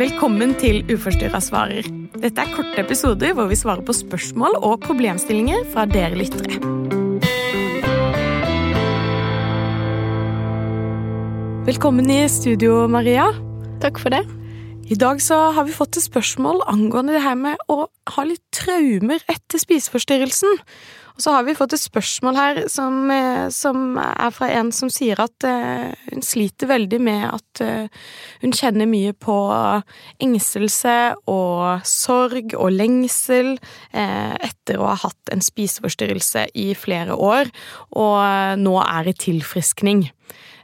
Velkommen til Uforstyrra svarer. Dette er korte episoder hvor vi svarer på spørsmål og problemstillinger fra dere lyttere. Velkommen i studio, Maria. Takk for det. I dag så har vi fått et spørsmål angående det her med å ha litt traumer etter spiseforstyrrelsen. Og så har vi fått et spørsmål her som, eh, som er fra en som sier at uh, hun sliter veldig med at uh, hun kjenner mye på engstelse og sorg og lengsel etter å ha hatt en spiseforstyrrelse i flere år, og nå er i tilfriskning.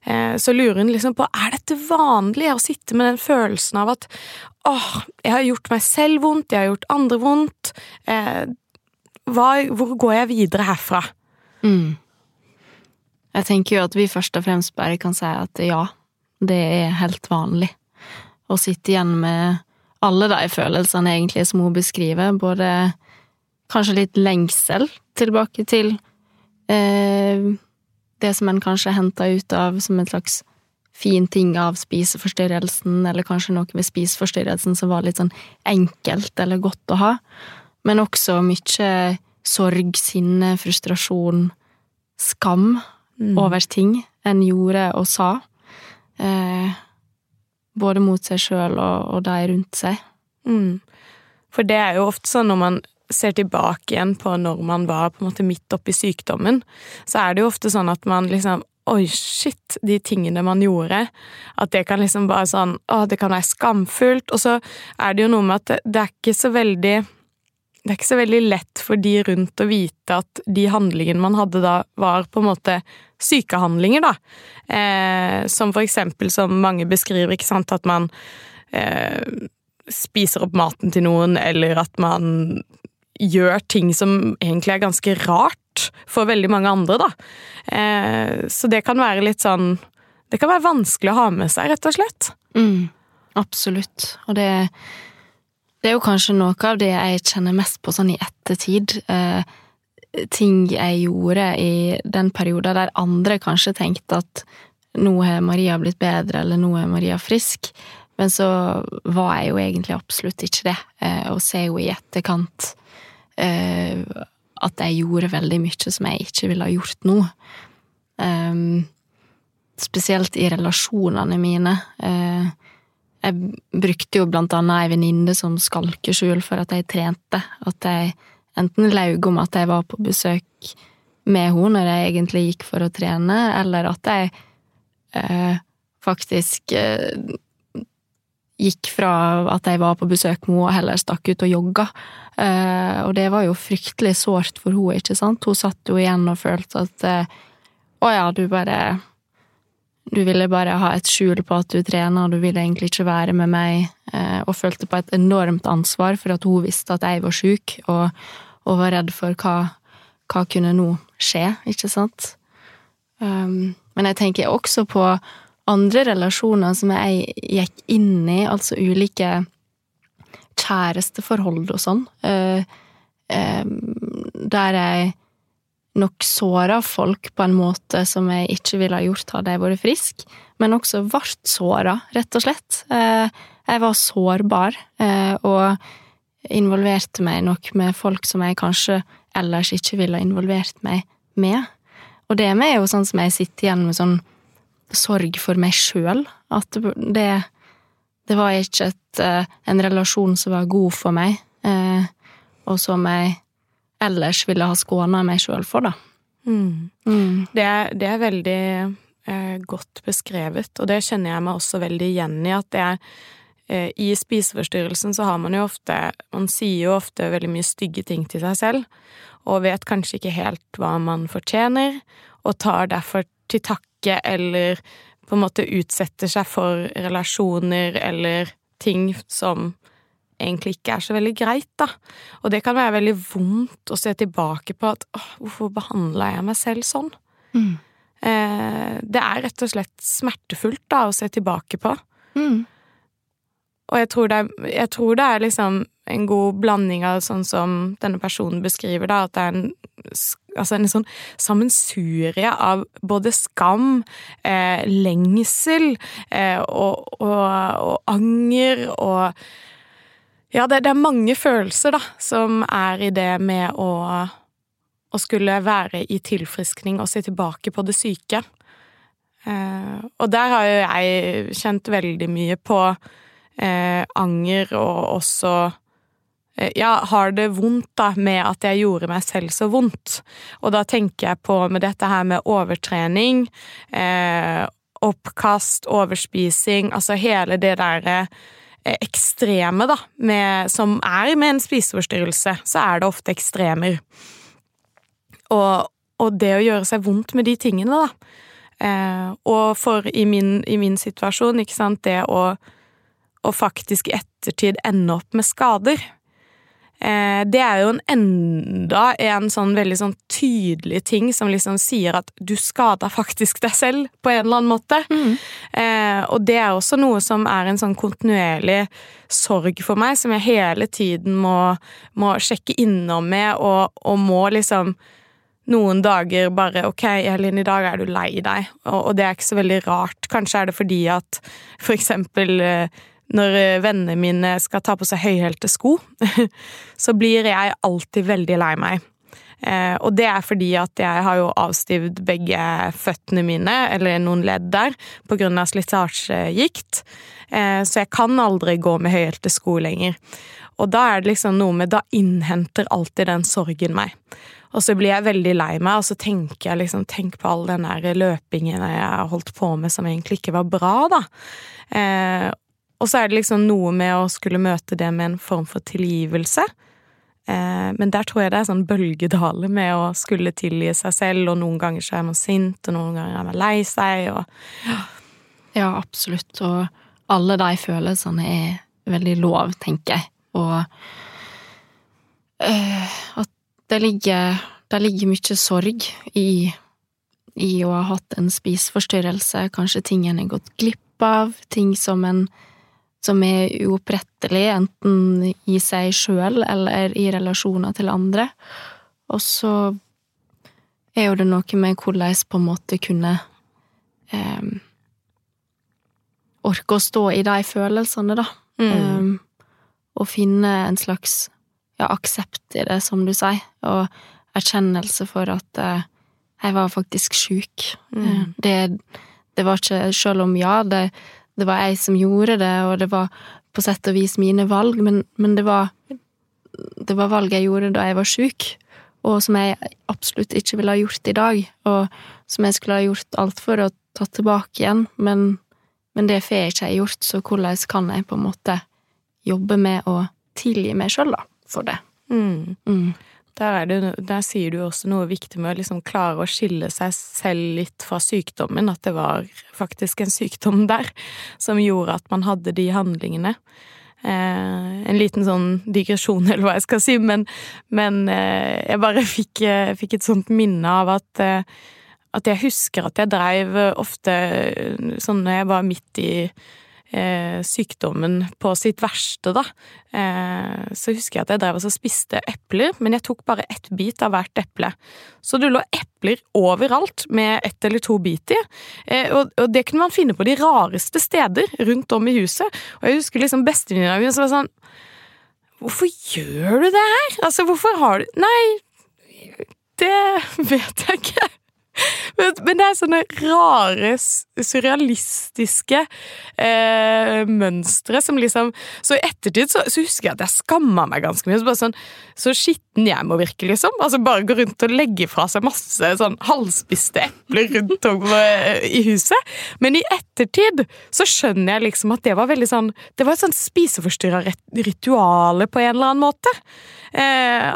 Så lurer hun liksom på er dette vanlig å sitte med den følelsen av at åh, jeg har gjort meg selv vondt, jeg har gjort andre vondt, hva, hvor går jeg videre herfra? Mm. Jeg tenker jo at vi først og fremst bare kan si at ja, det er helt vanlig å sitte igjen med alle de følelsene egentlig som hun beskriver, både kanskje litt lengsel tilbake til eh, det som en kanskje henta ut av som en slags fin ting av spiseforstyrrelsen, eller kanskje noe med spiseforstyrrelsen som var litt sånn enkelt eller godt å ha men også mye sorg, sinne, frustrasjon, skam mm. over ting en gjorde og sa. Eh, både mot seg sjøl og, og de rundt seg. Mm. For det er jo ofte sånn når man ser tilbake igjen på når man var på en måte midt oppi sykdommen, så er det jo ofte sånn at man liksom Oi, shit, de tingene man gjorde. At det kan liksom bare sånn Å, det kan være skamfullt. Og så er det jo noe med at det, det er ikke så veldig det er ikke så veldig lett for de rundt å vite at de handlingene man hadde da, var på en måte sykehandlinger, da. Eh, som for eksempel, som mange beskriver, ikke sant, at man eh, spiser opp maten til noen, eller at man gjør ting som egentlig er ganske rart for veldig mange andre, da. Eh, så det kan være litt sånn Det kan være vanskelig å ha med seg, rett og slett. Mm, absolutt. Og det det er jo kanskje noe av det jeg kjenner mest på sånn i ettertid. Eh, ting jeg gjorde i den perioden der andre kanskje tenkte at nå har Maria blitt bedre, eller nå er Maria frisk. Men så var jeg jo egentlig absolutt ikke det, eh, og ser jo i etterkant eh, at jeg gjorde veldig mye som jeg ikke ville ha gjort nå. Um, spesielt i relasjonene mine. Uh, jeg brukte jo blant annet ei venninne som skalkeskjul for at jeg trente. At jeg enten laug om at jeg var på besøk med henne når jeg egentlig gikk for å trene, eller at jeg eh, faktisk eh, gikk fra at jeg var på besøk med henne, og heller stakk ut og jogga. Eh, og det var jo fryktelig sårt for henne, ikke sant? Hun satt jo igjen og følte at eh, å ja, du bare du ville bare ha et skjul på at du trener, og du ville egentlig ikke være med meg, eh, og følte på et enormt ansvar for at hun visste at jeg var sjuk, og, og, var redd for hva, hva kunne nå skje, ikke sant? Um, men jeg tenker også på andre relasjoner som jeg gikk inn i, altså ulike kjæresteforhold og sånn, uh, uh, der jeg nok såra folk på en måte som jeg ikke ville ha gjort hadde jeg vært frisk, men også ble såra, rett og slett. Eh, jeg var sårbar, eh, og involverte meg nok med folk som jeg kanskje ellers ikke ville ha involvert meg med. Og det med er jo sånn som jeg sitter igjen med sånn sorg for meg sjøl, at det, det var ikke et, eh, en relasjon som var god for meg, og som jeg ellers ville ha skåna meg sjøl for, da. Mm. Mm. Det, det, er, veldig eh, godt beskrevet, og det kjenner jeg meg også veldig igjen i, at det er eh, I spiseforstyrrelsen så har man jo ofte Man sier jo ofte veldig mye stygge ting til seg selv, og vet kanskje ikke helt hva man fortjener, og tar derfor til takke eller på en måte utsetter seg for relasjoner eller ting som egentlig ikke er så veldig greit, da. Og det kan være veldig vondt å se tilbake på at åh, hvorfor behandla jeg meg selv sånn? Mm. Eh, det er rett og slett smertefullt, da, å se tilbake på. Mm. og jeg tror, det er, jeg tror det er liksom en god blanding av sånn som denne personen beskriver, da, at det er en, altså en sånn sammensurie av både skam, eh, lengsel eh, og, og, og, anger og Ja, det, det, er mange følelser, da, som er i det med å, å skulle være i tilfriskning og se tilbake på det syke. Eh, og der har jo jeg kjent veldig mye på eh, anger og også eh, ja, har det vondt da med at jeg gjorde meg selv så vondt. Og da tenker jeg på med dette her med overtrening, eh, oppkast, overspising, altså hele det derre ekstreme, da, med, som er med en spiseforstyrrelse, så er det ofte ekstremer. Og, og det å gjøre seg vondt med de tingene, da, Eh, og for i min, i min, situasjon, ikke sant, det å, å faktisk i ettertid ende opp med skader det er jo en enda en sånn veldig sånn tydelig ting som liksom sier at du skader faktisk deg selv på en eller annen måte. Mm. Eh, og det er også noe som er en sånn kontinuerlig sorg for meg, som jeg hele tiden må, må sjekke innom med, og, og må liksom noen dager bare Ok, Elin, i dag er du lei deg, og, og, det er ikke så veldig rart. Kanskje er det fordi at for eksempel eh, når eh, vennene mine skal ta på seg høyhælte sko, så blir jeg alltid veldig lei meg. Eh, og det er fordi at jeg har jo avstivd begge føttene mine, eller noen ledd der, på grunn av slitasjegikt. Eh, så jeg kan aldri gå med høyhælte sko lenger. Og da er det liksom noe med Da innhenter alltid den sorgen meg. Og så blir jeg veldig lei meg, og så tenker jeg liksom Tenk på all den der løpingen jeg har holdt på med som egentlig ikke var bra, da. Eh, og så er det liksom noe med å skulle møte det med en form for tilgivelse. Eh, men der tror jeg det er sånn bølgedale med å skulle tilgi seg selv, og noen ganger så er man sint, og noen ganger er man lei seg, og ja. ja, absolutt. Og alle de følelsene er veldig lov, tenker jeg. Og øh, at det ligger, det ligger mye sorg i, i å ha hatt en spiseforstyrrelse, kanskje ting en har gått glipp av, ting som en som er uopprettelig, enten i seg sjøl eller i relasjoner til andre. Og så er jo det noe med hvordan på en måte kunne eh, orke å stå i de følelsene, da. Mm. Um, og finne en slags ja, aksept i det, som du sier, og erkjennelse for at eh, jeg var faktisk sjuk. Mm. Eh, det, det, var ikke Selv om ja, det, det, var jeg som gjorde det, og det var på sett og vis mine valg, men, men det var det var valg jeg gjorde da jeg var sjuk, og som jeg absolutt ikke ville ha gjort i dag, og som jeg skulle ha gjort alt for å ta tilbake igjen, men, men det får jeg ikke gjort, så hvordan kan jeg på en måte jobbe med å tilgi meg sjøl, da? for det. Mm. Mm. Der, det, der, sier du også noe viktig med å liksom klare å skille seg selv litt fra sykdommen, at det var faktisk en sykdom der som gjorde at man hadde de handlingene. Eh, en liten sånn digresjon, eller hva jeg skal si, men, men eh, jeg bare fikk, eh, fikk, et sånt minne av at, eh, at jeg husker at jeg dreiv ofte sånn når jeg var midt i eh, sykdommen på sitt verste, da, eh, så husker jeg at jeg drev og spiste epler, men jeg tok bare ett bit av hvert eple. Så det lå epler overalt med ett eller to bit i, eh, og, og, det kunne man finne på de rareste steder rundt om i huset. Og jeg husker liksom bestevenninna mi som var sånn Hvorfor gjør du det her? Altså, hvorfor har du Nei, det vet jeg ikke. Men, det er sånne rare, surrealistiske eh, mønstre som liksom Så i ettertid så, så, husker jeg at jeg skamma meg ganske mye. Så, sånn, så skitten jeg må virke, liksom. Altså Bare gå rundt og legge fra seg masse sånn halvspiste epler rundt om eh, i huset. Men i ettertid så skjønner jeg liksom at det var veldig sånn Det var et sånn spiseforstyrra rituale på en eller annen måte. Eh,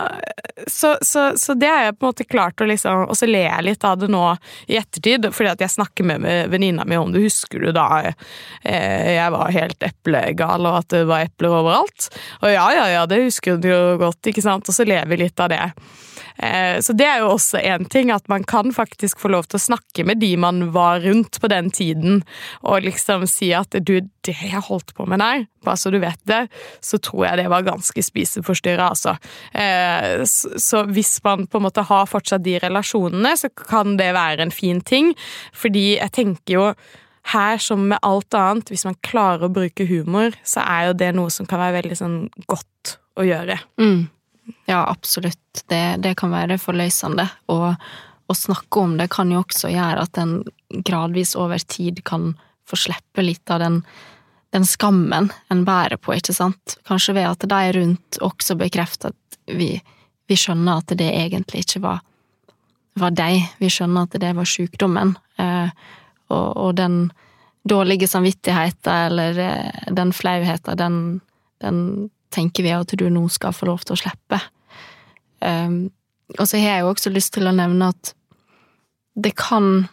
så, så, så, det har jeg på en måte klart å liksom Og så ler jeg litt av det nå i ettertid, fordi at jeg snakker med, venninna mi om det. Husker du da eh, jeg var helt eplegal, og at det var epler overalt? Og ja, ja, ja, det husker du jo godt, ikke sant? Og så lever vi litt av det. Eh, så det er jo også én ting, at man kan faktisk få lov til å snakke med de man var rundt på den tiden, og liksom si at du, det jeg holdt på med der, bare så du vet det, så tror jeg det var ganske spiseforstyrra, altså. Eh, så hvis man på en måte har fortsatt de relasjonene, så kan det være en fin ting, fordi jeg tenker jo her som med alt annet, hvis man klarer å bruke humor, så er jo det noe som kan være veldig sånn godt å gjøre. Mm. Ja, absolutt. Det, det, kan være forløsende. Og å snakke om det kan jo også gjøre at en gradvis over tid kan få slippe litt av den, den skammen en bærer på, ikke sant? Kanskje ved at de rundt også bekrefter at vi, vi skjønner at det egentlig ikke var, var deg. Vi skjønner at det var sykdommen. Eh, og, og den dårlige samvittigheten eller eh, den flauheten, den, den, tenker vi at du nå skal få lov til å slippe. Um, og så har jeg jo også lyst til å nevne at det kan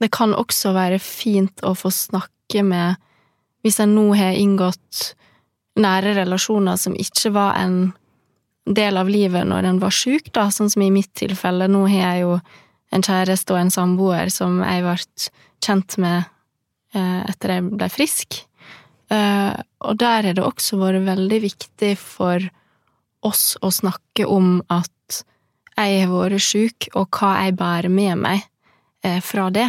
Det kan også være fint å få snakke med Hvis en nå har inngått nære relasjoner som ikke var en del av livet når en var sjuk, da, sånn som i mitt tilfelle. Nå har jeg jo en kjæreste og en samboer som jeg ble kjent med eh, etter jeg ble frisk. Eh, og der har det også vært veldig viktig for oss å snakke om at jeg har vært sjuk, og hva jeg bærer med meg eh, fra det.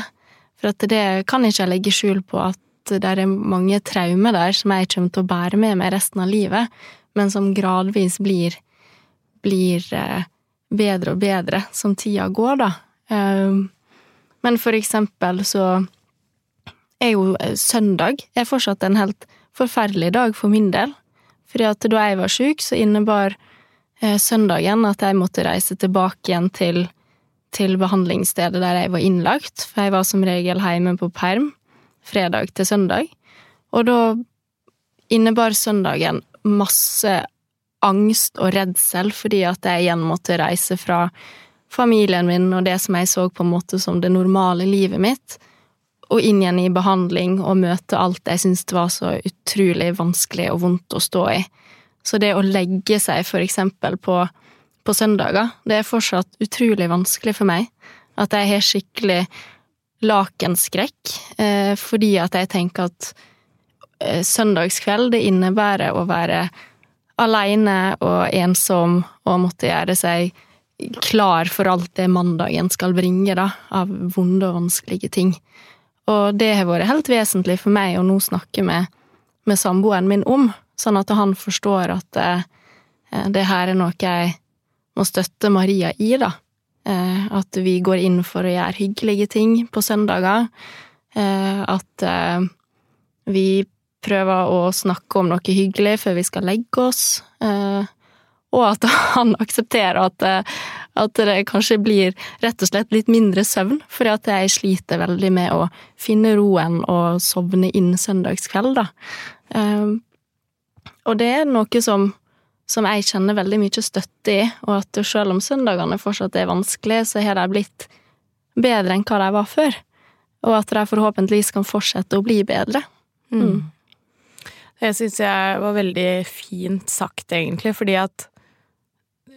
For at det kan ikke jeg legge skjul på at det er mange traumer der som jeg kommer til å bære med meg resten av livet, men som gradvis blir, blir bedre og bedre som tida går, da. Men for eksempel så er jo søndag. søndag er fortsatt en helt forferdelig dag for min del. Fordi at da jeg var sjuk, så innebar eh, søndagen at jeg måtte reise tilbake igjen til, til behandlingsstedet der jeg var innlagt, for jeg var som regel hjemme på perm fredag til søndag. Og da innebar søndagen masse angst og redsel fordi at jeg igjen måtte reise fra familien min og det som jeg så på en måte som det normale livet mitt, og inn igjen i behandling og møte alt jeg syntes var så utrolig vanskelig og vondt å stå i. Så det å legge seg for eksempel på, på søndager, det er fortsatt utrolig vanskelig for meg. At jeg har skikkelig lakenskrekk, eh, fordi at jeg tenker at eh, søndagskveld, det innebærer å være aleine og ensom og måtte gjøre seg klar for alt det mandagen skal bringe, da, av vonde og vanskelige ting. Og det har vært helt vesentlig for meg å nå snakke med, med samboeren min om, sånn at han forstår at eh, det her er noe jeg må støtte Maria i, da. Eh, at vi går inn for å gjøre hyggelige ting på søndager. Eh, at eh, vi prøver å snakke om noe hyggelig før vi skal legge oss. Eh, og at han aksepterer at, eh, at, det kanskje blir rett og slett litt mindre søvn, fordi at jeg sliter veldig med å finne roen og sovne inn søndagskveld, da. Um, og det er noe som, som jeg kjenner veldig mye støtte i, og at selv om søndagene fortsatt er vanskelig, så har de blitt bedre enn hva de var før. Og at de forhåpentligvis kan fortsette å bli bedre. Mm. mm. Det syns jeg var veldig fint sagt, egentlig, fordi at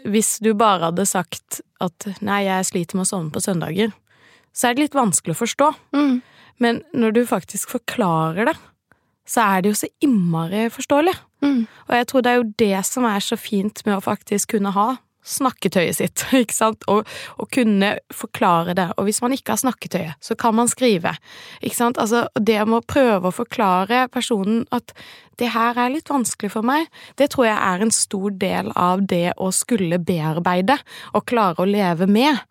hvis du bare hadde sagt at 'nei, jeg sliter med å sovne på søndager', så er det litt vanskelig å forstå. Mm. Men når du faktisk forklarer det, så er det jo så innmari forståelig. Mm. Og jeg tror det er jo det som er så fint med å faktisk kunne ha snakketøyet sitt, ikke sant, og, og, kunne forklare det. Og hvis man ikke har snakketøyet, så kan man skrive, ikke sant. Altså, det med å prøve å forklare personen at det her er litt vanskelig for meg, det tror jeg er en stor del av det å skulle bearbeide og klare å leve med.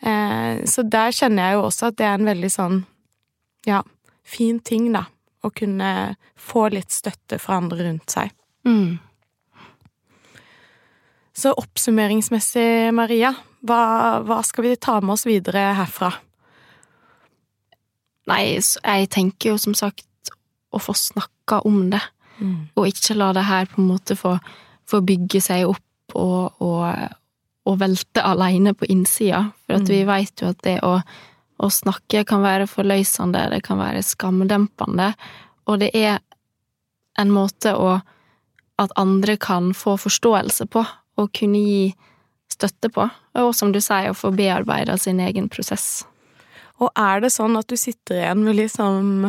Eh, så der kjenner jeg jo også at det er en veldig sånn, ja, fin ting, da. Å kunne få litt støtte fra andre rundt seg. Mm. Så oppsummeringsmessig, Maria, hva, hva, skal vi ta med oss videre herfra? Nei, jeg tenker jo som sagt å få snakka om det, mm. og ikke la det her på en måte få, få bygge seg opp og, og, og velte aleine på innsida. For at mm. vi veit jo at det å, å snakke kan være forløsende, det kan være skamdempende, og det er en måte å at andre kan få forståelse på, å kunne gi støtte på. Og som du sier, å få bearbeida sin egen prosess. Og er det sånn at du sitter igjen med liksom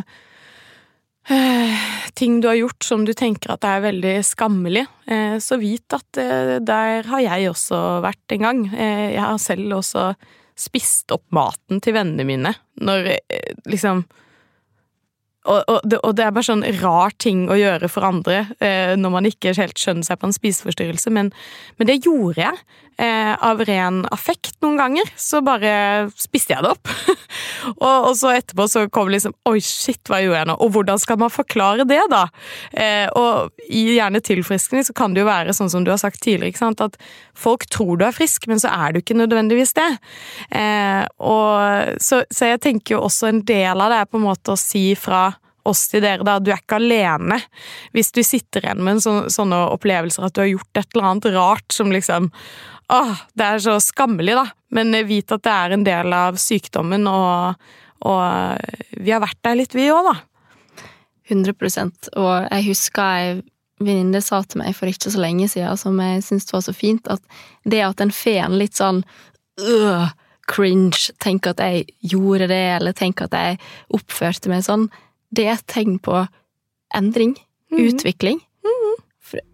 eh, ting du har gjort som du tenker at er veldig skammelig, eh, så vit at eh, der har jeg også vært en gang. Jeg har selv også spist opp maten til vennene mine når liksom og, og, det, og, det, er bare sånn rar ting å gjøre for andre eh, når man ikke helt skjønner seg på en spiseforstyrrelse, men, men det gjorde jeg. Eh, av ren affekt noen ganger. Så bare spiste jeg det opp. og, og, så etterpå så kom liksom Oi, shit, hva gjorde jeg nå? Og hvordan skal man forklare det, da? Eh, og i gjerne tilfriskning så kan det jo være sånn som du har sagt tidligere, ikke sant? at folk tror du er frisk, men så er du ikke nødvendigvis det. Eh, og, så, så jeg tenker jo også en del av det er på en måte å si fra oss til dere, da. Du er ikke alene hvis du sitter igjen med sånne, sånne opplevelser at du har gjort et eller annet rart som liksom Åh, det er så skammelig, da. Men vit at det er en del av sykdommen, og, og vi har vært der litt, vi òg, da. 100 Og jeg husker ei venninne sa til meg for ikke så lenge siden, som jeg syntes var så fint, at det at en får en litt sånn øh, cringe, tenker at jeg gjorde det, eller tenker at jeg oppførte meg sånn, det er et tegn på endring, mm. utvikling. Mm.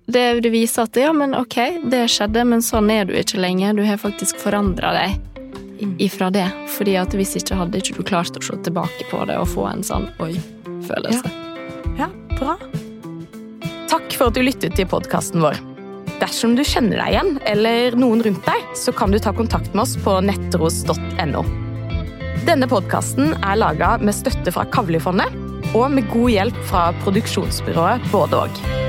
Det, det, viser at ja, men ok, det skjedde, men sånn er du ikke lenger. Du har faktisk forandra deg mm. ifra det. Fordi at hvis ikke hadde ikke du klart å se tilbake på det og få en sånn oi-følelse. Ja. ja, bra. Takk for at du lyttet til podkasten vår. Dersom du kjenner deg igjen, eller noen rundt deg, så kan du ta kontakt med oss på nettros.no. Denne podkasten er laga med støtte fra Kavlifondet og med god hjelp fra produksjonsbyrået Både og.